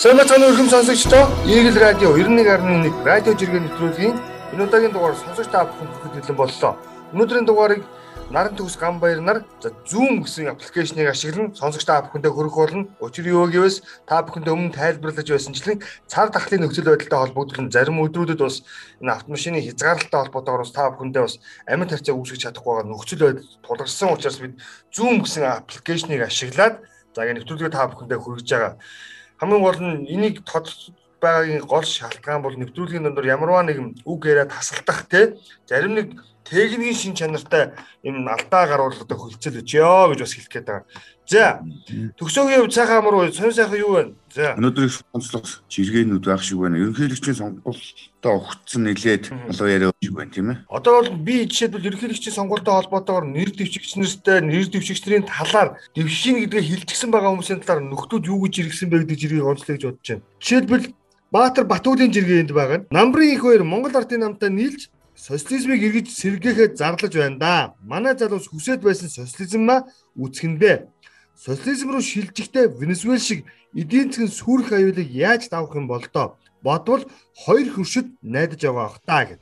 Сэмэцэн өргөм сонсогчдоо Eagle Radio 91.1 радио жиргэн нэвтрүүлгийн энэ удаагийн дугаар сонсогч та бүхэнд хүргэж хэлэн боллоо. Өнөөдрийн дугаарыг Наран төгс гам баяр нар Zoom гэсэн аппликейшнийг ашиглан сонсогч та бүхэндээ хүргэх болно. Учир юу гэвээс та бүхэндээ өмнө тайлбарлаж байсанчлан цар тахлын нөхцөл байдалтай холбогдсон зарим өдрүүдэд бас энэ автомашины хязгаарлалтай холбоотойгоор бас та бүхэндээ бас амьд харьцаа үүсгэж чадахгүй байгаа нөхцөл байдал тулгарсан учраас бид Zoom гэсэн аппликейшнийг ашиглаад за ингэ нэвтрүүлгээ та бүхэндээ хүргэж байгаа. Хамгийн гол нь энийг тодорхой байгаагийн гол шалтгаан бол нэвтрүүлгийн дондор ямарваа нэгэн үг яриа тасалдах те зарим нэг техникийн шин чанартай юм алдаа гаргуулдаг хөлцөл өчөө гэж бас хэлэх гээд байгаа. За төгсөөгийн хувьд сайхан амар уу сонь сайхан юу вэ? За өнөөдрийн сонцлог жиргэнүүд байх шиг байна. Ерөнхийлөгчийн сонгуультай огцсон нэлээд болоо яриа шиг байна тийм ээ. Одоо бол би жишээлбэл ерөнхийлөгчийн сонгуультай холбоотойгоор нэр дэвшигчнэртэй нэр дэвшигчдийн талаар дэвшин гэдгээ хилжчихсэн байгаа хүмүүсийн талаар нөхдүүд юу гэж иргсэн бэ гэдэг жиргэг онцлог гэж бодож байна. Жишээлбэл Баатар Батүлийн жиргээ энд байгаа. Намрын их хоёр Монгол ардын намтай нийлж социализмыг эргэж сэргээхэд зарлаж байна да. Манай залуус хүсэж байсан социализмаа үүсгэндэ. Социализм руу шилжихдээ Венесуэл шиг эдийн засгийн сүрх аюулыг яаж давах юм бол доо? Бодвол хоёр хөршид найдаж байгаа бах та гэв.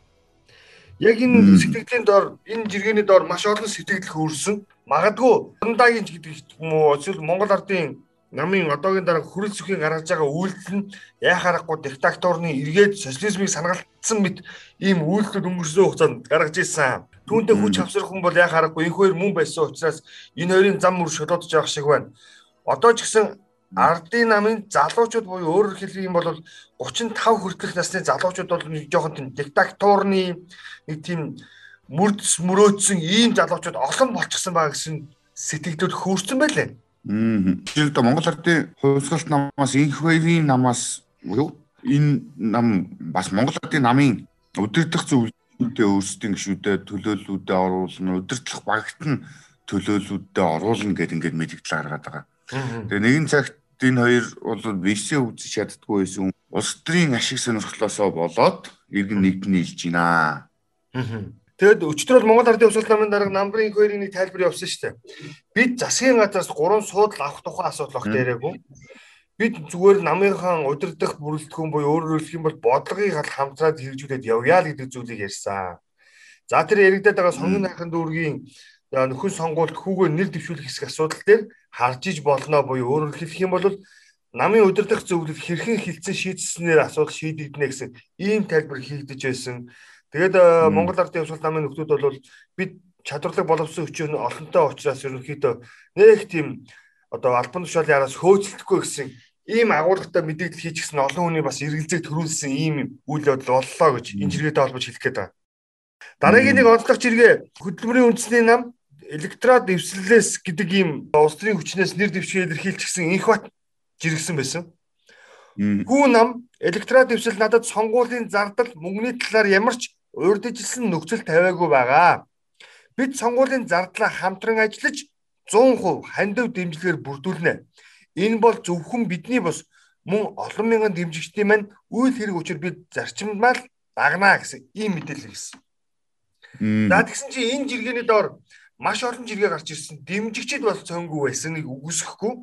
Яг энэ сэтгэлийн дор энэ жиргэний дор маш олон сэтгэл хөөрсөн. Магадгүй Дандагийн гэдэг юм уу эсвэл Монгол ардын намын одоогийн дараа хүрэл зүхийн гаргаж байгаа үйлдэл нь яа харахгүй диктаторны эргээд социализмыг санагалцсан мэт ийм үйлдэлүүд өнгөрсөн хугацаанд гаргаж ирсэн. Түүнтэй хүч авсрах хүн бол яа харахгүй энэ хоёр мөн байсан учраас энэ хоёрын зам мөр шодоодж явах шиг байна. Одоо ч гэсэн ардын намын залуучууд буюу өөрөөр хэлэх юм бол 35 хүртэлх насны залуучууд бол нэг жоохон тийм диктаторны нэг тийм мөрдөс мөрөөдсөн ийм залуучууд олон болчихсон байгаа гэсэн сэтгэлдүүд хөөрсөн байлээ. Тэр одоо Монгол ардын хувьсгалт намаас инх хоёрын намаас юу энэ нам бас Монгол ардын намын өдөрдох зөвлөлтөд өөрсдийн гишүүдэд төлөөллүүдэд оруулна, өдөртлөх багт нь төлөөллүүдэд оруулна гэдэг ингээд мэдээлэл гаргаад байгаа. Тэгээ нэгэн цагт энэ хоёр бол бишээ үзэж чаддгүй байсан улс төрийн ашиг сонирхлоосоо болоод иргэн нэгдний илж байна. Тэгэд өчтөр бол Монгол Ардын Усал намын дарга намрын хоёрын нэг тайлбар явуулсан шүү дээ. Бид засгийн газраас 3 суудл авах тухай асуудал огт яриаггүй. Бид зүгээр намынхан удирдах бүрэлдэхүүн буюу өөрөөр хэлэх юм бол бодлогыг хамтраад хэрэгжүүлээд явъя л гэдэг зүйлийг ярьсан. За тэр яригдаад байгаа сонгон найхан дүүргийн нөхөн сонгуульд хүүгээ нэр дэвшүүлэх хэсэг асуудал дээр харж иж болно буюу өөрөөр хэлэх юм бол намын удирдах зөвлөл хэрхэн хилцэн шийдснээр асуудал шийдэгдэнэ гэсэн ийм тайлбар хийгдэж байсан. Тэгээд э, Монгол Ардын Явсгалт намын нөхдүүд бол бид чадварлаг боловсон хүчин олонтой учраас ерөнхийдөө нэг тийм одоо албан тушаалын араас хөөцөлдөхгүй гэсэн ийм агуулгатай мэдээлэл хийчихсэн олон хүний бас эргэлзээг төрүүлсэн ийм үйл явдал боллоо гэж энэ жиргээтэй холбож хэлэх гээд байна. Дараагийн нэг онцлог жиргээ хөдөлмөрийн үндэсний нам электрод эвслэлээс гэдэг ийм улс төрийн хүчнээс нэр дэвшээ илэрхийлчихсэн инх бат жиргсэн байсан. Хүү нам электрод эвсэл надад сонгуулийн зардал мөнгөний талаар ямар ч урьдчилсан нөхцөл тавиагүй байгаа. Бид сонгуулийн зардлаа хамтран ажиллаж 100% хандив дэмжлэгээр бүрдүүлнэ. Энэ бол зөвхөн бидний бос мөн олон мянган дэмжигчдийн маань үйл хэрэг учир бид зарчимдмал дагнаа гэсэн ийм мэдээлэл хэлсэн. За тэгсэн чинь энэ жиргэний доор маш олон жиргээ гарч ирсэн. Дэмжигчд бол цөөнгүй байсан нэг үгүйсэхгүй.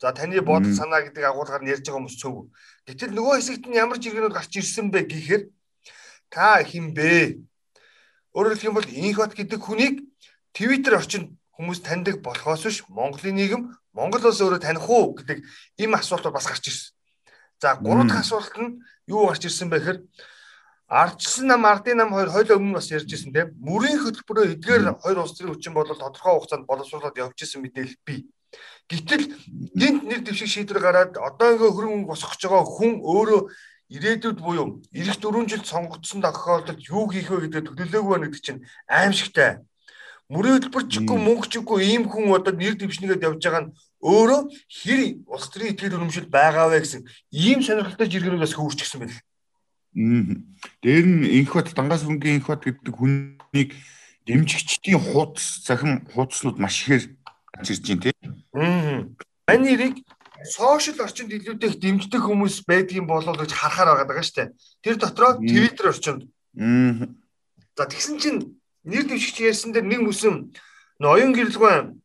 За таны бодол санаа гэдэг агуулгаар нь ярьж байгаа хүмүүс цөөнгүй. Гэтэл нөгөө хэсэгт нь ямар жиргэнүүд гарч ирсэн бэ гэхээр та хин бэ? Өөрөөр хэлэх юм бол инхот гэдэг хүнийг Twitter орчинд хүмүүс таньдаг болохоос биш Монголын нийгэм Монгол улс өөрөө таних уу гэдэг ийм асуулт бас гарч ирсэн. За гурав дахь асуулт нь юу гарч ирсэн бэ гэхээр Ардчсан нам ардын нам хоёр хойлоо өмнө бас ярьж ирсэн тийм мөрийн хөтөлбөрөө эдгээр хоёр улс төрийн хүчин бол тодорхой хугацаанд боловсруулаад явж исэн мэдээлэл бий. Гэтэл гинт нэр дэвшиг шийдвэр гараад одоо ингээ хөрөнгө босгож байгаа хүн өөрөө ирээдүйд буюу эх 4 жил сонгогдсон тохиолдолд юу хийх вэ гэдэг төлөвлөөгүй байна гэдэг чинь аимшигтай. Мөрийн хөтөлбөр чиггүй мөнгө чиггүй ийм хүн одоо нэр дэвшнэгээд явж байгаа нь өөрөө хэр улс төрийн итгэл үнэмшил байгаа вэ гэсэн ийм сонирхолтой жиргэнүүд бас хөвөрчихсөн байл. Дээр нь инх бат дангаас өнгийн инх бат гэдэг хүнийг дэмжигчдийн хуудас захим хуудаснууд маш ихээр гарч ирж байна тийм. Аа. Ань нэрийг сошиал орчинд илүүтэй их дэмждэг хүмүүс байдгийн болов гэж харахаар байгаа шүү дээ. Тэр дотроо Twitter орчинд. За тэгсэн чинь нэр дэвшигч ярьсан дээр нэг мүсэм оюун гэрэлгүй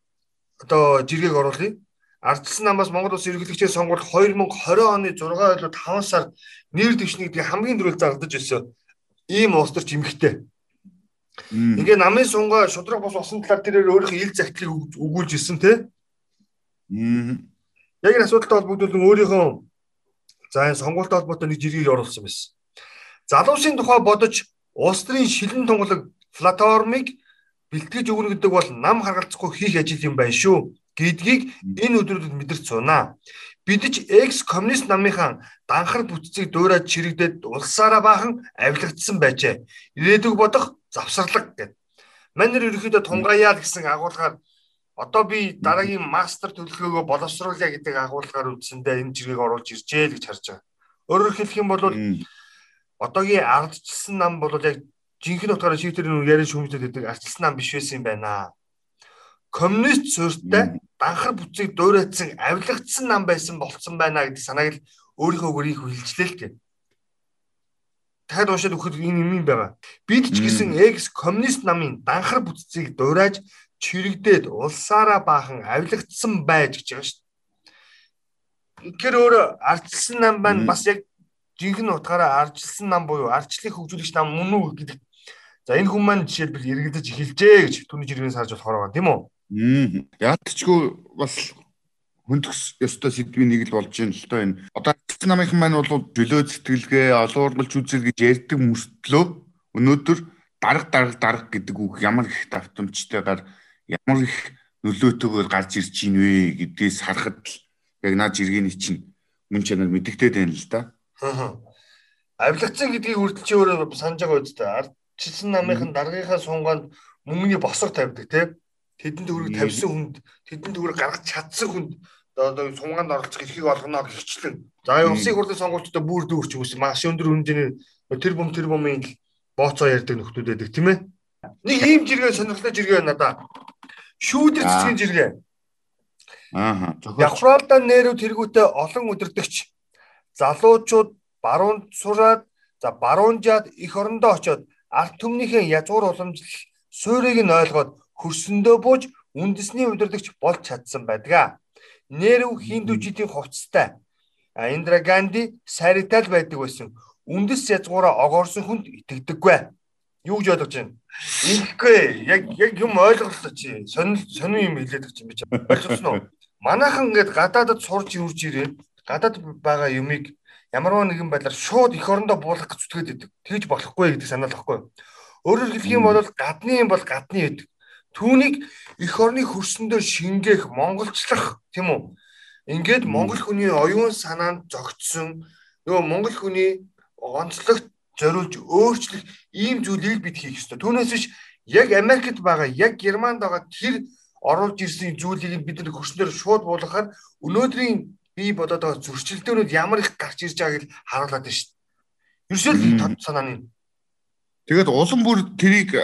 одоо жиргэг оруулъя. Ардчилсан намаас Монгол Улс ерөнхийлөгчийн сонгуульд 2020 оны 6 ойлоо 5 сард нэр дэвшнийг хамгийн түрүүл зардаж байсан ийм улс төр чимхтэй. Ингээ намын сунгаа шудраг бос усан талаар тэрээр өөрийнхөө ил загтлыг өгүүлж ирсэн те. Яг энэ асуудалтай холбогдуулан өөрийнхөө за энэ сонгуультай холбоотой нэг жиргэг оруулсан байсан. Залуусын тухай бодож улс төрийн шилэн тунгалаг платформыг бэлтгэж өгнө гэдэг бол нам харгалзахгүй хийх ажил юм байна шүү гэдгийг энэ өдрүүдэд мэдэрч сунаа. Бид ч экс коммунист намынхаа данхар бүтцийг дуурайж чирэгдээд улсаараа баахан авилгагдсан байжээ. Ирээдүг бодох завсарлаг гэд. Манер ерөөхдөө тунгааяа гэсэн агуулгаар одоо би дараагийн мастер төлөвлөгөөгөө боловсруулъя гэдэг агуулгаар үндсэндээ энэ жиргэг оруулж иржээ л гэж харж байгаа. Өөрөөр хэлэх юм бол одоогийн ардчилсан нам бол яг жинхэнэ утгаараа шийдвэр нь яриа шүүмжлээд байдаг ардчилсан нам биш байсан юм байна. Коммунист суурьтай данхар бүтцийг дуурайцсан авилгагдсан нам байсан болцсон байна гэдэг санааг л өөрийнхөө гөрийг хилжлээ л гэх дахиад уншаад өгөхөд энэ юм юм байгаа. Бид ч гэсэн экс коммунист намын данхар бүтцийг дуурайж чирэгдээд улсаараа баахан авилгагдсан байж гэж байгаа шүү дээ. Тэгэхээр өөр ардчилсан нам байна бас яг жинхэнэ утгаараа ардчилсан нам буюу ардчлалыг хөгжүүлэгч нам мөн үү гэдэг. За энэ хүн маань жишээлбэл эргэлдэж эхэлжээ гэж түүний жиргэнээс харж болохоор байгаа тийм үү? Аа. Яалтчгүй бас хөндөхс ёстой сэдвийн нэг л болж байна л доо энэ. Одоо намынхан маань бол жөлөө сэтгэлгээ олоорлолж үзэл гэж ярьдаг мөртлөө өнөөдөр дарга дарга дарга гэдэг үг ямар их давтамжтайгаар ямар их нөлөөтэйгээр гарч ирж чинь вэ гэдгээс харахад л яг наад жиргэний чинь мөн чанар мэдэгдээд байна л да. Авилгацсан гэдгийг хүртэл чи өөрөө санаж байгаа үстэй. Ардчилсан намынхан даргийнхаа сунгаанд мөнгөний босго тавьдаг тийм тэдэнд төгрөг тавьсан хүнд тэдэнд төгрөг гаргаж чадсан хүнд одоо сумгаанд оролцох эрхийг олгоно гихчлэн. За улсын хурлын сонгуульчдад бүр дүүрч хүмүүс маш өндөр хэмжээний тэр бом тэр бомын бооцоо ярьдаг нөхдүүд байдаг тийм ээ. Нэг ийм жиргээ сонирхолтой жиргээ байна да. Шүүдэр цэцгийн жиргээ. Аа. Явралда нэрүү тэргүүтээ олон өдөрдөгч залуучууд баруунд сураад за баруунжаад их орондоо очоод ард түмнийхээ язгуур уламжлал суурийг нь ойлгоод хөрсөндөө бууж үндэсний удирдагч болж чадсан байдаг. Нэрв хиндүүчдийн хувцастай. Индра Ганди саритал байдаг байсан. Үндэс язгуураа огоорсон хүнд итгэдэггүй. Юу гэж ойлгож байна? Ингэхгүй яг яг юм ойлголоо чи. Сонир сонир юм хэлээд байгаа юм би чи. Ойлгосноо. Манайхан ингээд гадаадд сурж юурж ирээд гадаад байгаа юмыг ямарваа нэгэн байдлаар шууд эх орондоо буулгах гэж зүтгээд идэг. Тэгж болохгүй гэдэг санаа л баггүй. Өөрөөр хэлэх юм бол гадны юм бол гадны байдаг. Түүнийг эх орны хөрсөндөө шингээх, монголчлах тийм үү? Ингээд монгол хүний оюун санаанд зогтсон нөгөө монгол хүний онцлогт зориулж өөрчлөх ийм зүйлийг бид хийх ёстой. Түүнээс биш яг Америкт байгаа, яг Германд байгаа тэр оруулж ирсэн зүйлийг бид нар хөрснөөр шууд буулгахаар өнөөдрийн бий бодоод байгаа зөрчилдөөнүүд ямар их гарч ирж байгааг харуулад байна шүү дээ. Ерөөсөө л санааны. Тэгээд улам бүр тэрийг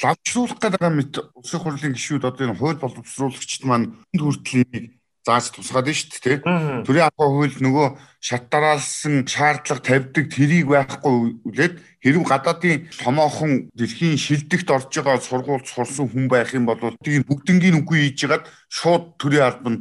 лавчруулах гэдэг мэт улсын хурлын гишүүд одоо энэ хууль боловсруулагчд маань хүртэл энийг зааж тусгаад байна шүү дээ. Төрийн ахуй хууль нөгөө шат дараалсан шаардлага тавьдаг тэрийг байхгүй үлээд хэрв гадаадын томоохон дэлхийн шилдэгт орж байгаа сургуульд сурсан хүн байх юм бол тийм бүгднгийн үгүй хийж ягаад шууд төрийн албанд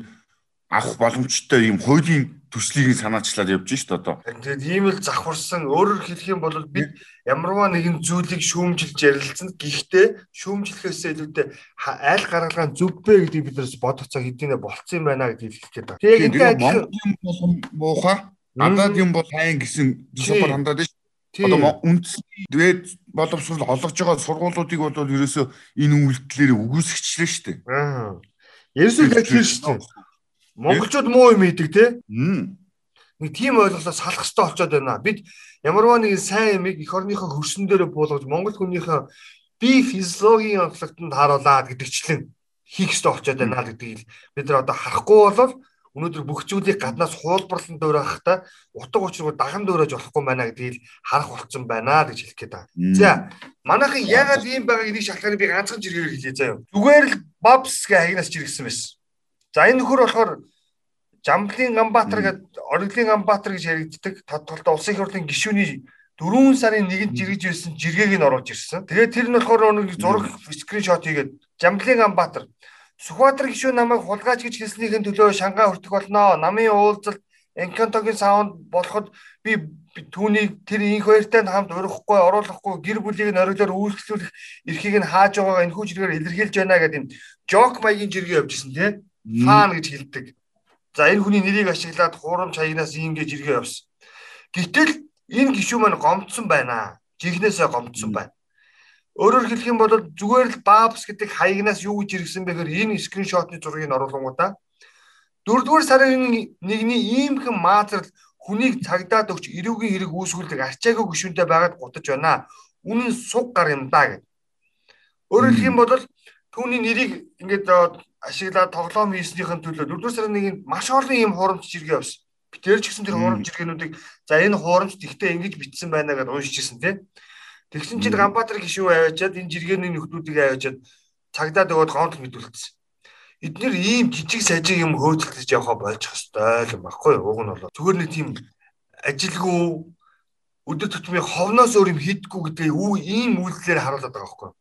авах боломжтой юм хуулийн төслийг санаачлаад явж шít одоо. Тэгээд ийм л завхарсан өөрөөр хэлэх юм бол бид ямарваа нэгэн зүйлийг шүүмжилж ярилцсан. Гэхдээ шүүмжлэхээс илүүтэй айл гаргалгаан зөв бэ гэдгийг бид нэрс бодоцоо хэдийнэ болцсон юм байна гэдгийг хэлэх гээд байна. Тэгээд энэ болгон муухай надад юм бол хайн гэсэн зөвхөн хандаад шүү. Одоо үндэсний дээд боловсрол олгож байгаа сургуулиудыг бол ерөөсөө энэ үйлдэлээр үгүйсгчлээ шүү дээ. Аа. Ерөөсөө тийм шүү дээ. Монголчууд муу юм идэг те. Нэг тийм ойлголоо салах хэрэгтэй болчиход байна. Бид ямарваа нэгэн сайн юмыг эх орныхоо хөрсөн дээр буулгаж Монгол хүнийхээ бие физиологийн онцлогтод харуулад гэдэгчлэн хийх хэрэгтэй болчиход байна гэдгийг бид нар одоо харахгүй болол өнөөдөр бүх зүйлийг гаднаас хуулбарлан дөөрөхтэй утга учиргүй даган дөөрөж болохгүй байна гэдгийг харах болцсон байна гэж хэлэх гээд байна. За манайхан ягаад ийм байгааг энийг шалтгааны би ганцхан жиргээр хэлье заяа. Зүгээр л Бобс гэх хаягнаас жиргсэн байсан. За энэ нөхөр болохоор Жамблын Ганбаатар гэдэг Ориглын Ганбаатар гэж яригддаг тодтолтой улсын их хурлын гишүүний 4 сарын 1-нд жиргэж байсан жиргээг нь оруулж ирсэн. Тэгээд тэр нь болохоор нэг зураг скриншот хийгээд Жамблын Ганбаатар Сүхбаатар гишүүн намайг хулгайч гэж хэлснийхэн төлөө шангаа хүртэх болно. Намын уулзалт Энкантогийн саунд болоход би түүнийг тэр инх хоёртай хамт урахгүй, оруулахгүй, гэр бүлийг нь ориглоор үйлчлүүлэх эрхийг нь хааж байгаагаа энэхүү жиргээр илэрхийлж байна гэдэг юм. Жок маягийн жиргээ явжсэн тий. Фан гэж хэлдэг. За энэ хүний нэрийг ашиглаад хуурамч хаягнаас ингэж жиргээ явсан. Гэтэл энэ гişүү маань гомдсон байна. Жигнэсээ гомдсон байна. Өөрөөр хэлэх юм бол зүгээр л Babs гэдэг хаягнаас юу гэж иргсэн бэхээр энэ скриншотны зургийг оруулангуудаа дөрөвдүгээр сарын нэгний иймхэн материал хүнийг цагдаад өгч эрүүгийн хэрэг үүсгүүлдэг арчаагүй гүшүүнтэй байгаад гутаж байна. Үнэн суг гар юм да гэд. Өөрөөр хэлэх юм бол түүний нэрийг ингээд ашиглаад тоглоом хийснийхэн төлөө дөрөвдүгээр сарын нэгэнд маш олон ийм хуурамч жиргээ явсан. Би тэр ч гэсэн тэр хуурамч жиргээнүүдийг за энэ хуурамч тэгтээ ингэж битсэн байна гэдээ уншижсэн тийм. Тэгсэн чинь Ганбаатар гişүү аваачаад энэ жиргээний нөхдүүдийг аваачаад цагдаад өгөөд гомдол мэдүүлсэн. Эднэр ийм жижиг сажиг юм хөөцөлдөж явахаа болж хэвээр юм баггүй? Уг нь бол зүгээр нэг тийм ажилгүй өдөр тутмын ховноос өөр юм хийдгүү гэдэг ийм үйлдэлээр харуулдаг байгаа байхгүй?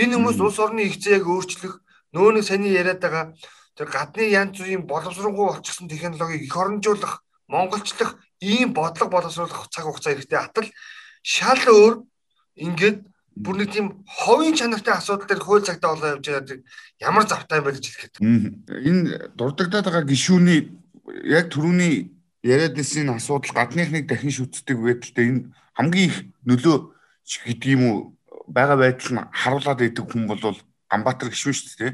Энэ хүмүүс улс орны ихцээг өөрчлөх нөө нэг саний яриад байгаа тэр гадны янз бүрийн боловсронгуй болчихсон технологиг их оронжуулах, монголчлох ийм бодлого боловсруулах цаг хугацаа хэрэгтэй атал шал өөр ингээд бүр нэг тийм ховын чанартай асуудал дээр хууль цагтаа болоо явж байгаа ямар завтай юм бэ гэж хэлэхэд. Энэ дурддагдаад байгаа гişүүний яг түрүүний яриад ирсэн асуудал гадныхныг дахин шүтдэг байдалтай энэ хамгийн их нөлөө гэдэг юм уу байгаа байдал нь харуулад идэг хүн бол Ганбаатар гişүүн шүү дээ.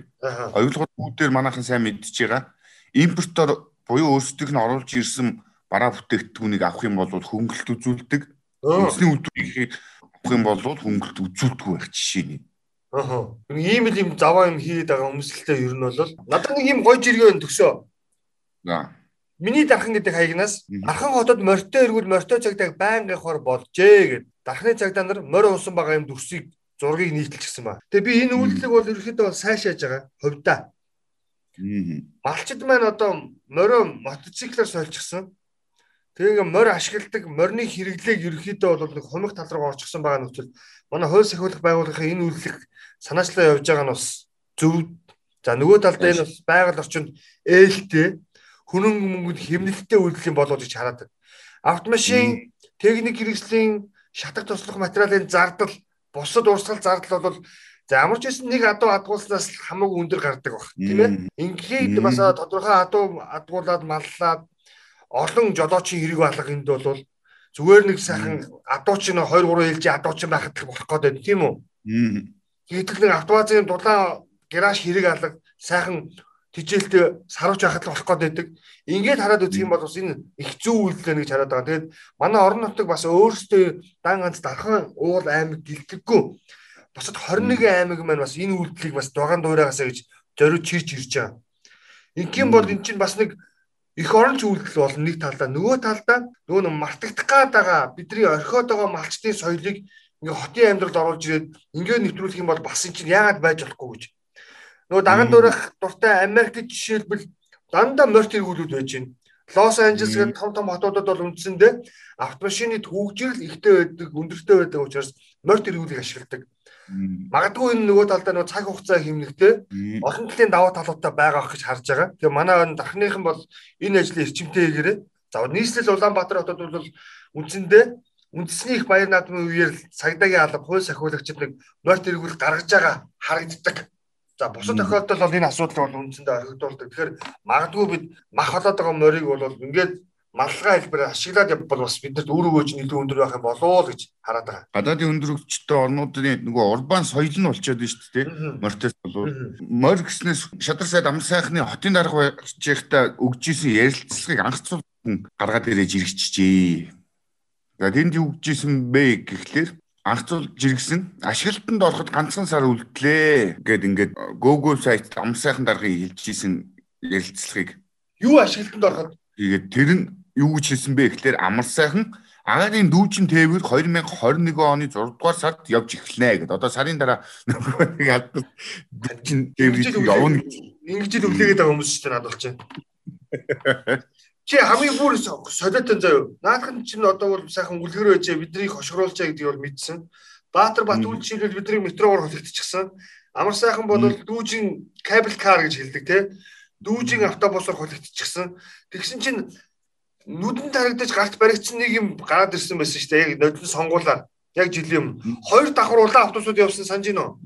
Оюулгууд бүгдээр манайхан сайн мэдж байгаа. Импортоор буюу өөрсдийнх нь оруулж ирсэн бараа бүтээгдэхүүнийг авах юм бол хөнгөлөлт үзүүлдэг. Үндэсний үйлдвэрийг авах юм бол хөнгөлт үзүүлдэггүй байх жишээ нь. Аа. Ийм л юм заваа юм хийгээд байгаа хүмүүсэлтэй ер нь бол надад нэг юм гоё жиргээ төгсөө. Аа. Миний дархан гэдэг хаягнаас Архан хотод морьтой эргүүл морьтой цагдаа байнга явахаар болжээ гэд. Дархны цагдаа нар морь унсан байгаа юм дүрсийг зургийг нийтэлчихсэн ба. Тэгээ би энэ үйлдэлийг бол ерөөхдөө сайшааж байгаа хувьдаа. Малчид маань одоо морио мотоциклаар сольчихсон. Тэгээ ингээ морь ашигладаг морины хэрэглээг ерөөхдөө бол нэг хумиг тал руу орчихсон байгаа нөхцөл манай хууль сахиулах байгууллагын энэ үйлчлэг санаачлаа явж байгаа нь бас зөв. За нөгөө талд энэ бас байгаль орчинд ээлтэй хүнэн мөнгөнд хэмнэлттэй үйлдэл юм болоо гэж хараад. Автомашин техник хэрэгслийн шатах туслах материалын зардал бусад урсгал зардал бол за ямар ч байсан нэг адуу адгуулснаас хамаагүй өндөр гардаг баг тийм ээ. Ингээд бас тодорхой адуу адгуулад маллаад олон жолоочийн хэрэг алга энд бол зүгээр нэг сайхан адууч нь 2 3 ээлж адууч байхад л болох гээд байна тийм үү? Гэтэл нэг автовазын дулаан гараж хэрэг алга сайхан тижээлтэй сарвч байхад л болох гээд байдаг. Ингээд хараад үзэх юм бол бас энэ их зүү үйлдэл гэж хараад байгаа. Тэгээд манай орон нутаг бас өөрсдөө дан ганц дархан уул аймаг гэлтэггүй. Босод 21 аймаг маань бас энэ үйлдэлийг бас дугаан дуурайгаасаа гэж зориуд чирч ирж байгаа. Ингийн бол эн чинь бас нэг их оронч үйлдэл бол нэг талдаа нөгөө талдаа нөгөө мартагдах гад байгаа бидний орхиод байгаа малчтын соёлыг ингээ хотын амьдралд оруулж ирээд ингээ нэвтрүүлэх юм бол бас энэ чинь яагаад байж болохгүй гэж. Нөгөө даган дуурайх дуртай Америкт жишээлбэл дандаа морт эргүүлүүд байж байна. Лос Анжелес гэх том том хотуудад бол үндсэндээ автомашины төвөгжрөл ихтэй байдаг, өндөртэй байдаг учраас морт эргүүлийг ашигладаг. Магадгүй энэ нөгөө талдаа нөгөө цаг хугацаа хэмнэгтэй олон талын даваа талуудтай байгаа гэж харж байгаа. Тэгээ манай дархныхан бол энэ ажлыг эрчимтэй хийгээрээ. За нийслэл Улаанбаатар хотод бол үндсэндээ үндэсний их баяр наадмын үеэр цагдаагийн алба хууль сахиулагчид нэг морьт эргүүл гаргаж байгаа харагддаг. За бусад тохиолдолд бол энэ асуудал бол үндсэндээ орхигдуулдаг. Тэгэхээр магадгүй бид мах болоод байгаа морийг бол ингээд маллага хэлбэрээр ашиглаад явбал бас бидэнд үр өгөөж илүү өндөр байх юм болоо л гэж хараад байгаа. Гадаадын өндөр өгчтэй орнуудын нөгөө урбан соёл нь болчиход байна шүү дээ. Мортес болов. Мор гэснээс шадар сайд ам сайхны хотын дарга байжихта өгж исэн ярилцлагыг анхцуулан гаргаад ирээж иргэжжээ. За тэнд юу гэж исэн бэ гэхлээр анхцуулж иргсэн ашиглалтанд ороход ганцхан сар үлдлээ гэд ингээд Google сайт ам сайхан даргыг хэлж исэн ярилцлагыг юу ашиглалтанд ороход тэгээд тэр нь юу гэж хэлсэн бэ гэхээр амар сайхан агаарын дүүжин тээвэр 2021 оны 6 дугаар сард явж эхэлнэ гэдэг. Одоо сарын дараа нөгөө нэг албад дүүжин тээврийг явна гэж. Ингэж л өглөөгээд байгаа хүмүүс шүү дээ надад байна. Чи хамгийн бүр солиотой заяа. Наадхан чинь одоо бол сайхан үлгэр байжээ биднийг хошгруулчаа гэдгийг бол мэдсэн. Баатар Батүл жишээлбэл бидний метроор холигдчихсан. Амар сайхан бол дүүжин cable car гэж хэлдэг те. Дүүжин автобусаар холигдчихсан. Тэгсэн чинь нүдэн тарагдаж гарт баригдсан нэг юм гараад ирсэн байсан шүү дээ. Яг нодон сонгуулаар. Яг жилийн юм. Хоёр давхар улаан автобусууд явсан санаж гинөө.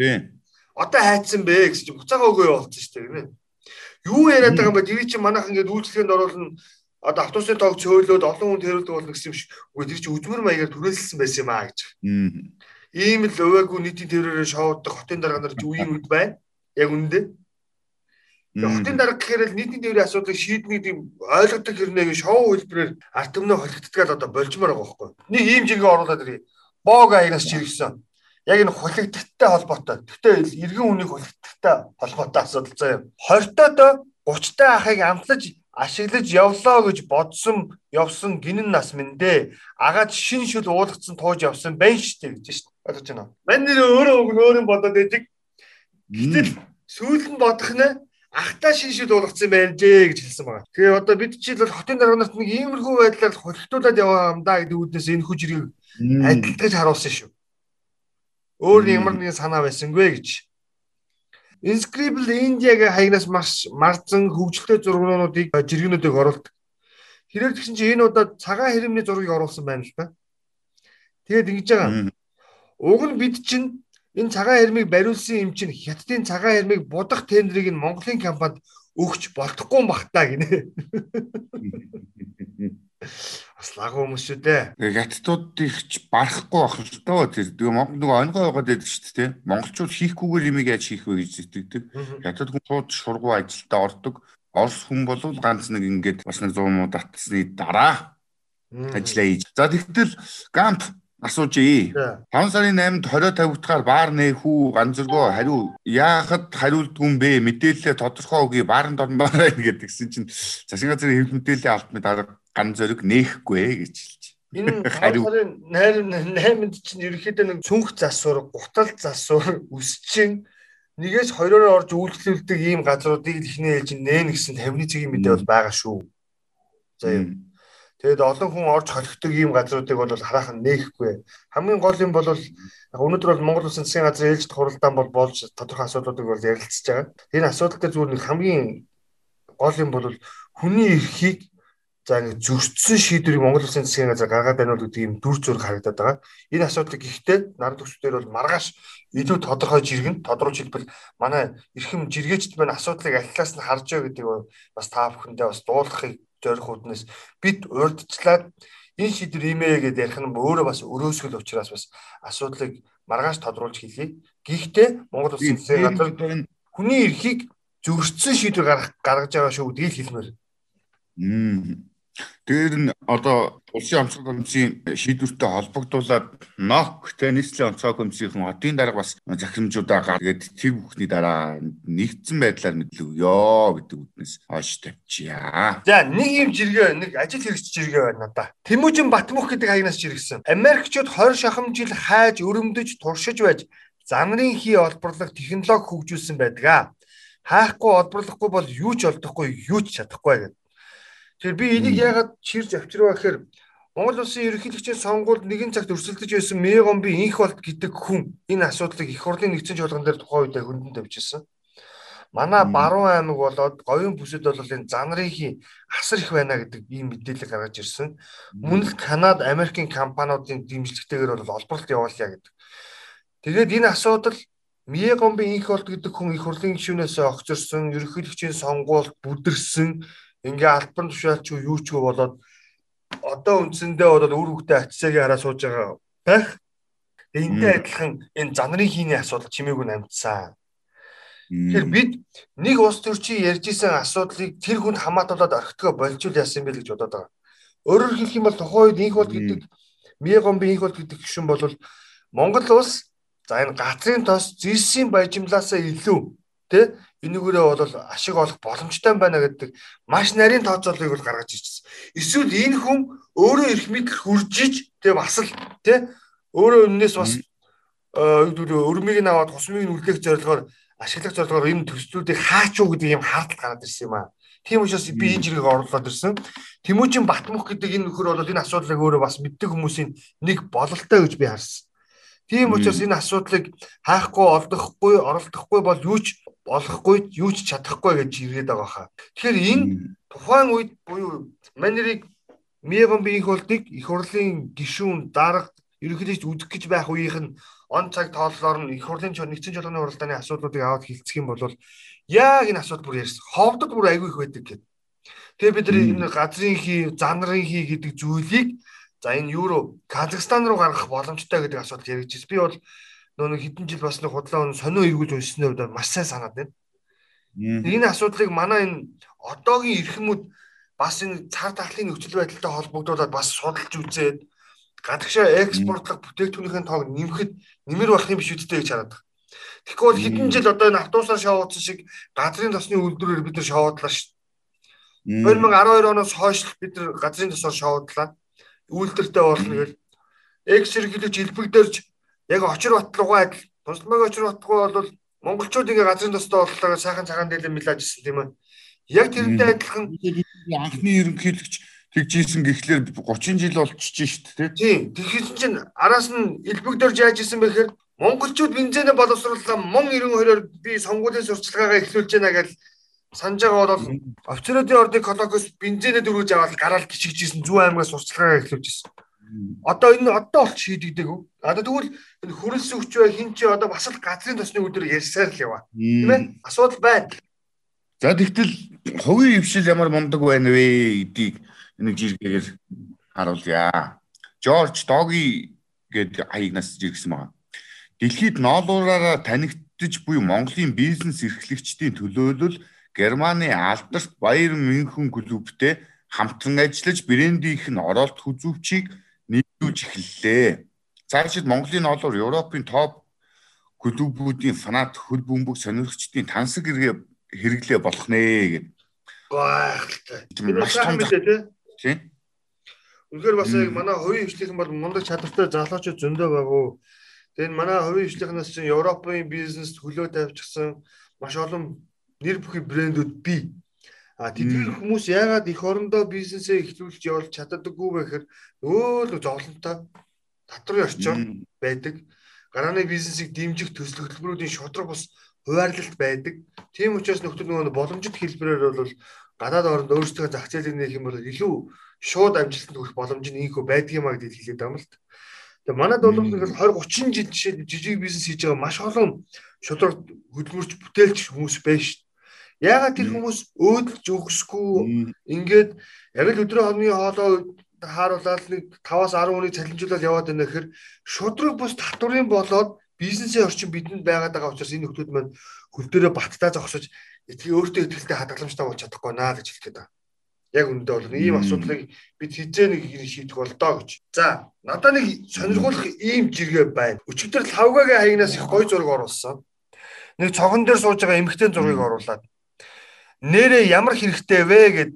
Тийм. Одоо хайцсан бэ гэсэн чинь буцаага өгөө явуулсан шүү дээ. Юу яриад байгаа юм бэ? Тэр чинь манайх ингээд үйлчлэгэнд оруулна одоо автобусын тоог цөөлөөд олон хүн тэрүүлдэг болно гэсэн юм шиг. Үгүй тэр чинь үзмэр маягаар түрээсэлсэн байсан юм аа гэж. Ийм л өвөөгүй нийтийн тэрвэрээр шоуддаг хотын дарга нар үеийн үед байна. Яг үнэндээ. Хотын дарга гэхээр л нийтийн тэрвэрийн асуудлыг шийднэ гэдэг ойлгодог хэрнээ шоу хэлбэрээр арт өмнө холигддаг л одоо болжмоор байгаа байхгүй. Нэг ийм жиргээ оруулаад ирээ. Боог аягнаас чирэгсэн. Яг энэ холигдттай холбоотой. Гэхдээ иргэн үнийг холигдттай холбоотой асуудал заяа. 20 тоо 30 та ахыг амтлаж ашиглаж явлаа гэж бодсон явсан гинэн нас минь дээ. Агаад шин шүл уулгацсан тууж явсан байна штэ гэж штэ. Ойлгож байна уу? Мань нэр өөрөө үг өөрийн бодоод байдаг. Гэтэл сүүл нь бодох нь ахтаа шин шүл уулгацсан байна дээ гэж хэлсэн байгаа. Тэгээ одоо бид чинь л хотын дарганарт нэг иймэрхүү байдлаар холигтуулаад яваа юм да гэдэг үднээс энэ хэрэг адилтгаж харуулсан шүү. Өөр ямар нэгэн санаа байсангүй гэж. Inscribble India-гийн хаягнаас маш марцсан хөгжилтэй зургуудыг жиргэнүүдийг оруулдаг. Хэрэг тэгсэн чинь энэ удаад цагаан хэрэмний зургийг оруулсан байна л та. Тэгээд ингэж байгаа. Уг нь бид чинь энэ цагаан хэрмийг бариулсан юм чинь хятадын цагаан хэрмийг будах тендерийг нь Монголын компанид өгч болтохгүй юм бах та гинэ. Бас лагуу хүмүүс шүү дээ. Хятадуудыг ч барахгүй байх л доо тэр. Монгол нөгөө өнгөө байгаад байдаг шүү дээ. Монголчууд хийхгүйгээр юм яаж хийх вэ гэж зэтгдэг. Хятад хүн шууд шургуу ажилдаа ордог. Орос хүн бол ганц нэг ингээд бас нэг 100 муу татсны дараа ажиллаа хийж. За тэгтэл гамп асууж ий. 5 сарын 8-нд 20 тавигдахаар баар нээхүү ганцэргөө хариу яахад хариулдгүй юм бэ? Мэдээлэлээ тодорхой өгье. Бааранд орно баараа гэдэг гэсэн чинь засгийн газрын хэвлэл мэдээллийн алдмад арга ган зөрөг нээхгүй гэж хэлж. Энэ сарын 8-нд чинь ерөөхдөө нэг цүнх засвар, гутал засвар өсчин нэгээс хоёроор орж үйлчлүүлдэг ийм газруудыг ихний ээлж нээн гэсэн 50-ны цэгийн мэдээ бол байгаа шүү. За юм. Тэгэд олон хүн орж холигддог ийм газруудыг бол харах нь нээхгүй. Хамгийн гол юм бол өнөөдөр бол Монгол Улсын засгийн газрын ээлжид хуралдаан бол болж тодорхой асуудлуудыг бол ярилцж байгаа. Энэ асуудал дээр зүгээр нэг хамгийн гол юм бол хүний эрхийг за ингэ зөрчсөн шийдвэрийг Монгол Улсын засгийн газар гаргаад байна уу гэдэг юм дүр зураг харагдаад байгаа. Энэ асуудлыг ихтэй нарийн төвчдөр бол маргааш илүү тодорхой жиргэн тодруулж хэлбэл манай эрхэм жиргээчд маань асуудлыг аль талаас нь харж байгаа гэдэг бас та бүхэндээ бас дуулахыг зорих үднэс бид урдчлаад энэ шийдвэр имээ гэдээ ярих нь өөрөө бас өрөөсгөл учраас бас асуудлыг маргааш тодруулж хэлье. Гэхдээ Монгол Улсын засгийн газар хүний эрхийг зөрчсөн шийдвэр гаргаж байгаа шүү гэдгийг хэлмээр. Тэр нь одоо улсын онцгой комиссийн шийдвэртэй холбогдуулаад НОК-тэй нийслэлийн онцгой комиссийн одын дарга бас захирамжуудаа гаргаад тэр бүхний дараа нэгдсэн байдлаар мэдлэгөө гэдэг үднэс хойш тавьчихъя. За нэг юм жиргээ нэг ажил хэрэгч жиргээ байна надаа. Тэмүүжин Батмөх гэдэг хаягнаас жиргсэн. Америкчууд 20 шахам жил хайж өрөмдөж туршиж байж занрын хий олборлох технологи хөгжүүлсэн байдаг. Хайхгүй олборлохгүй бол юу ч олдохгүй юу ч чадахгүй гэдэг Тэгэхээр би энийг яагаад чирж авчирваа гэхээр Монгол улсын ерөнхийлөгчийн сонгуульд нэгэн цагт өрсөлдөж байсан Мегон би инх болт гэдэг хүн энэ асуудлыг их хурлын нэгдсэн чуулган дээр тухайн үедээ хөндөнд тавьчихсан. Манай баруун аймаг болоод говийн бүсэд бол энэ занрынхий асар их байна гэдэг ийм мэдээлэл гаргаж ирсэн. Мөн л Канада, Америкийн компаниудын дэмжлэгтэйгээр бол олборлт явуулъя гэдэг. Тэгээд энэ асуудал Мегомби инх болт гэдэг хүн их хурлын гишүүнээс огцорсон, ерөнхийлөгчийн сонгуульд бүдэрсэн ингээ албан тушаалч юу ч болоод одоо үндсэндээ бол үр хөвгтэй ачсааг хараа сууж байгаа байх. Энтэй адилхан энэ занрын хийний асуудал чимээгүй намжсан. Тэгэхээр бид нэг улс төрчийн ярьж исэн асуудлыг тэр хүнд хамаатуулаад орхитгоо болжул яасан бэ гэж бодоод байгаа. Өөрөөр хэлэх юм бол тухайн үед инх бол гэдэг Мегомби инх бол гэдэг гишүүн бол Монгол улс за энэ газрын тос зэсийн баяжимлаасаа илүү тэ энэгээрээ бол ашиг олох боломжтой байна гэдэг маш нарийн тооцоолыг бол гаргаж ирчихсэн. Эсвэл энэ хүн өөрөө эрх мэдэл хүржиж тэгээ бас л тий өөрөө өннөөс бас өрмийг нь аваад тусмыг нь үлдээх зорилгоор ашиглах зорилгоор энэ төслүүдийг хаач уу гэдэг юм хардл гараад ирсэн юм аа. Тийм учраас би энэ зэрэг орлоод ирсэн. Тэмүүжин Батмөх гэдэг энэ нөхөр бол энэ асуудлыг өөрөө бас мэддэг хүмүүсийн нэг бололтой гэж би харсан. Тийм учраас энэ асуудлыг хаахгүй олдохгүй оролдохгүй бол юу ч болохгүй юу ч чадахгүй гэж ирээд байгаа хаа. Тэгэхээр энэ тухайн үед буюу манерыг Меган биеийн хөлтийг их хурлын гишүүн дарга ерөнхийдөө үзэх гэж байх үеийнх нь он цаг тооллоор нь их хурлын нэгдсэн жолооны хуралдааны асуудлуудыг аваад хилцэх юм бол яг энэ асуудал бүр ярьсан. Ховдод бүр айгүй их байдаг гэдэг. Тэгээ бид нар энэ газрын хий, занрын хий гэдэг зүйлийг за энэ евро Казахстан руу гаргах боломжтой гэдэг асуудал яригдчихсэн. Би бол нөө хэдэн жил бас нэг худлаа өн сонио эргүүлж уншсны хувьд маш сайн санаад байна. Энэ асуудлыг манай энэ одоогийн эрхэмүүд бас энэ цар тахлын нөхцөл байдалтай холбогдуулаад бас судалж үзээд гадагшаа экспортлох бүтээгдэхүүнийхэн тоог нэмэхэд нэмэр болох юм биш үсттэй гэж хараад байна. Тэгэхгүй бол хэдэн жил одоо энэ автобусаар шоудсан шиг газрын тосны үйлдвэрээр бид нар шоудлаа шүү дээ. 2012 оноос хойш бид нар газрын тосоор шоудлаа. Үйлдвэртэй болно гэж экс хэрэглэж хэлбэгдэрж яг очир бат руугаа адил тусламжийн очир батгүй бол монголчууд ингээ газрын тостой боллоо сайхан цагаан дэлэн мэлж ирсэн тийм ээ. Яг тэрнтэй адилхан анхны ерөнхийлөгч тэгж ийсэн гэхлээр 30 жил болчихж шít тий. Тийм. Тэгэхээр чинь араас нь элбэгдэрж яаж исэн бэхээр монголчууд бензинээ боловсрууллаа мон 92-оор би сонгуулийн сурчлагаагаа эхлүүлж байна гэж санаж байгаа бол офицеруудын ордын колокос бензинээ дөрвөж аваад гараал гიშгжсэн зүүн аймагаас сурчлагаагаа эхлүүлж ирсэн. Одоо энэ одоо болч шийдэгдэг? Одоо тэгвэл энэ хөрөлс өгч бай хин чи одоо бас л газрын тосны өдөр ярьсаар л яваа. Тийм ээ? Асуудал байна. За тэгтэл хувийн хвшил ямар мундаг байна вэ гэдгийг нэг жиргээр харуулъя. Жорж Доги гэдэг хаягнаас жиргсэн байгаа. Дэлхийд ноолуураараа танигдж буй Монголын бизнес эрхлэгчдийн төлөөлөл Германы алдарт Баяр Мюнхен клубтэй хамтран ажиллаж брендийнх нь оролт хүзүүвчийг нийлүүлж эхэллээ. Цаашид Монголын ноолуур Европын топ клубүүдийн фанат хөл бөмбөг сонирхчдын тансаг хэрэгэ хэрэглээ болох нэ гэдэг. Гайхалтай. Маш том мэдээ тий. Үнэхээр бас яг манай хувийн хвшлийнхэн бол мундаг чадвартай залуучууд зөндөө байгуу. Тэгээд манай хувийн хвшлийнхнаас чинь Европын бизнес хөлөө тавьчихсан маш олон нэр бүхий брэндүүд бий. А тэдгээр хүмүүс яагаад эх орондоо бизнесээ эхлүүлж явуулж чаддаггүй вэ гэхээр өө л зовлонтой татварын орчин байдаг. Гарааны бизнесийг дэмжих төсөл хөтөлбөрүүдийн шудраг бас хуваарлалт байдаг. Тийм учраас нөхдөд нөгөө боломжит хэлбэрээр бол гадаад оронд өөрсдөө зах зээлийг нээх юм бол илүү шууд амжилтанд хүрэх боломж нь ийхүү байдаг юм а гэдгийг хэлээд байгаа юм л та. Тэгээ манад бол ингээл 20 30 жил жишээ жижиг бизнес хийж байгаа маш олон шудраг хөдөлмөрч бүтээлч хүмүүс байна шүү. Яагаад тэр хүмүүс өөдөлж өгсөхгүй ингээд яг л өдрийн хоногийн хоолоо хааруулаад нэг 5-аас 10 хүнийг цалинжуулаад яваад байна гэхээр шудраг бус татварын болоод бизнесийн орчин бидэнд байгаад байгаа учраас энэ хүмүүс маань хөл дээрээ баттаа зогсож эдгээр өөртөө ихтэй хадгаламжтай болж чадахгүй наа гэж хэлэх гээд байна. Яг үндэ бол ийм асуудлыг бид хизээ нэг шийдэх болдоо гэж. За, надад нэг сонирхолтой ийм жиргээ байна. Өчигдөр лавгагийн хаягнаас их гой зураг оруулсан. Нэг цогон дээр сууж байгаа эмэгтэй зургийг оруулаад нэрээ ямар хэрэгтэй вэ гэд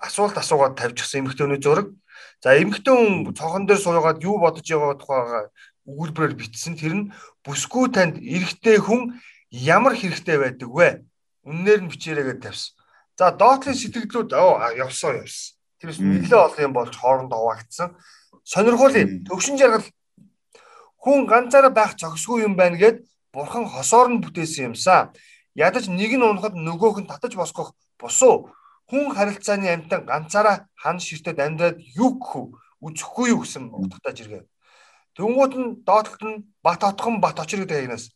асуулт асуугаад тавьчихсан эмэгтэйний зураг. За эмэгтэй хүн цогон дээр суугаад юу бодож байгаа тухайгаа өгүүлбэрээр бичсэн. Тэр нь бүсгүй танд эрэгтэй хүн ямар хэрэгтэй байдаг вэ? Үннээр нь бичээрэй гэж тавьсан. За доотлын сэтгэлдлүүд явсан явсан. Тэрс нэлээ олон юм болж хоорондоо хуваагдсан. Сонирхуулын төвшин жаргал хүн ганцаараа байх зохисгүй юм байна гэд бурхан хосоор нь бүтээсэн юмсаа. Ядаж нэг нь унахад нөгөөх нь татаж босгох бусуу хүн харилцааны амтан ганцаараа хан ширтэд амьдраад юу гэх үзэхгүй юу гэсэн утгатай жиргээ. Тэнгууд нь доотлолт нь бат отхон бат очир гэдэг хаягнаас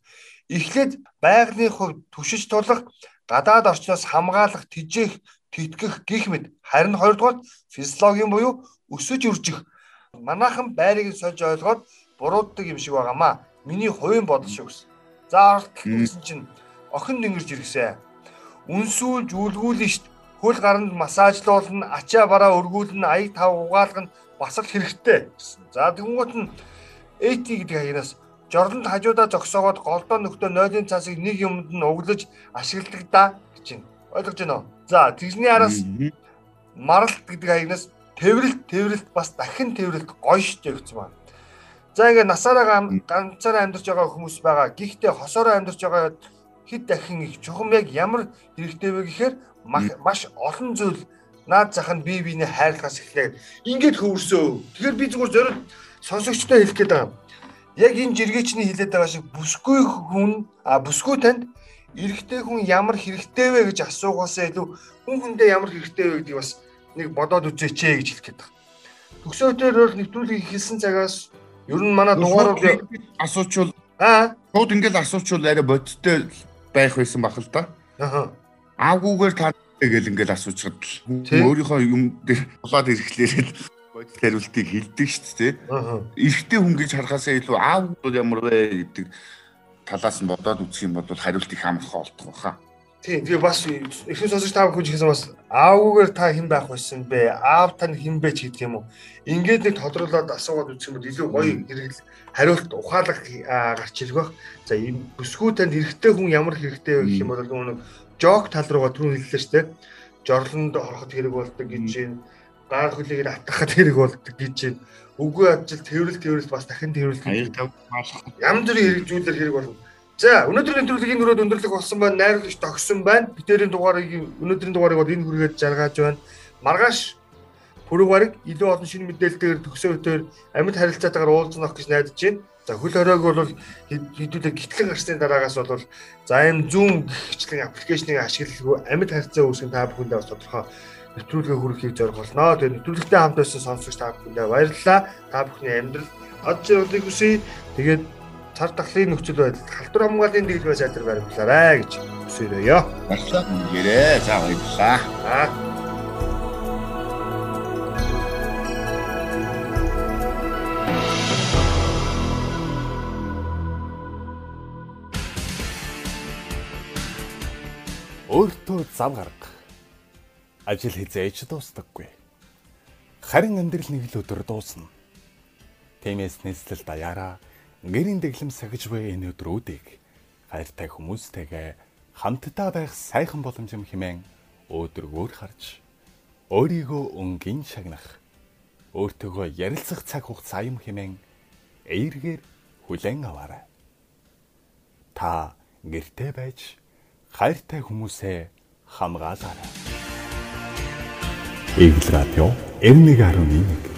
эхлээд байгалийн хувьд түшиж тулах гадаад орчноос хамгаалах тижээх тэтгэх гих мэд харин хоёрдугаар физиологийн буюу өсөж үржих. Манайхан байрыг сольж ойлгоод бурууддаг юм шиг байгаамаа. Миний хувийн бодол шүү гэсэн. За оролт гэсэн чинь охин дэнгэрж иргсэн. Үнсүүлж үлгүүлнэ штт хөл гаранд массажлуулна, ачаа бараа өргүүлнэ, аяг тав угаалгана бас л хэрэгтэй гэсэн. За тэгвэл нь AT гэдэг хаягнаас жорлонд хажуудаа зогсоогоод голдоо нөхдөө нойлын цаасыг нэг юмд нь углаж ашигладаг да гэж байна. Ойлгож байна уу? За тэгсний араас маралт гэдэг хаягнаас тэврэлт тэврэлт бас дахин тэврэлт гоё шүү гэсэн байна. За ингээ насаараа ганцаараа амьдарч байгаа хүмүүс байгаа. Гэхдээ хосоороо амьдарч байгаа хэд дахин их чухам яг ямар хэрэгтэй вэ гэхээр маш олон зүйл наад зах нь бие биенээ хайрлахаас эхлээд ингээд хөвөрсөө. Тэгэхээр би зүгээр зориуд сонсогчтой хэлэх гээд байгаа. яг энэ жиргээчний хэлээд байгаа шиг бүсгүй хүн а бүсгүй танд эрэгтэй хүн ямар хэрэгтэй вэ гэж асуугаасаа илүү хүн хүндээ ямар хэрэгтэй вэ гэдгийг бас нэг бодоод үзээч ээ гэж хэлэх гээд байна. Төгсөөдөр бол нэвтрүүлгийг хийсэн цагаас ер нь манай дугаарууд асуучвал аа шууд ингээл асуучвал арай бодиттой байх байсан бах л да. аа Аагүйгээр та гэл ингээл асуучгаад л өөрийнхөө юм дээр булаад ирэхлээр бодит хариултыг хэлдэг шүү дээ. Эрэгтэй хүн гэж харахаасаа илүү аав ямар вэ гэдэг талаас нь бодоод үзэх юм бол хариулт их амархан олдох баха. Тийм тэгээ бас ихэнх сонсогч та бүхэн хэлсэн бас аавгүйгээр та хэн байх байсан бэ? Аав тань хэн бэ ч гэдэг юм уу. Ингээд нэг тодруулаад асуугаад үзэх юм бол илүү гоё хэрэгэл хариулт ухаалаг гарч ирэх бах. За ийм бүсгүй танд хэрэгтэй хүн ямар хэрэгтэй вэ гэх юм бол нөгөө жок тал руугаа түрүү хэллээ шүү дээ. Жорлонд ороход хэрэг болдог гэж юм. Гар хөлийг атгахад хэрэг болдог гэж юм. Үгүй ажил тэрвэл тэрвэл бас дахин тэрвэл Аяг тав маалах. ям бүрийн хэрэгжүүлэлт хэрэг болно. За өнөөдрийн нэвтрүүлгийн өрөөд өндөрлөг болсон байна. Найруулагч тогсон байна. Битэрийн дугаарыг өнөөдрийн дугаарыг бол энэ хүргээд жаргаж байна. Маргааш пүрэв гараг илүү олон шинэ мэдээлэлтэйгээр төгсөөдөр амьд харилцаатаагаар уулзнах гэж найдаж байна. За хөл хоройг бол хэдүүлээ гитлэн гарсны дараагаас бол за энэ Zoom гихчлэн аппликейшнийг ашиглалгүй амьд харилцаа үүсгэн та бүхэндээ бас тодорхой нэвтрүүлгээ хүргэхийг зориулноо. Тэгээ нэвтрүүлэгтэй хамт байсан сонсогч та бүхэндээ баярлалаа. Та бүхний амьдрал од зөвлөгийг хүсье. Тэгээд цар тахлын нөхцөл байдал халдвар хамгааллын дэглэмээ сайдар баримтлаарай гэж хүсэе. Баярлалаа. Гэрээ. За баярлалаа. Аа өөртөө зам гарга. Ажил хизээж дуустдаггүй. Харин амьдрал нэг л өдөр дуусна. Тиймээс нийслэл даяараа гэрийн дэглэм сахиж буй энэ өдрүүдийг хайртай хүмүүстэйгээ хамтдаа байх сайхан боломж юм хэмээн өөдрөгөөр харж өөрийгөө өнгийн шагнах өөртөөгөө ярилцах цаг хугацаа юм хэмээн эергээр хүлээн аваарай. Та гэртээ байж хайртай хүмүүсээ хамгаалаарай. Игэл радио 91.1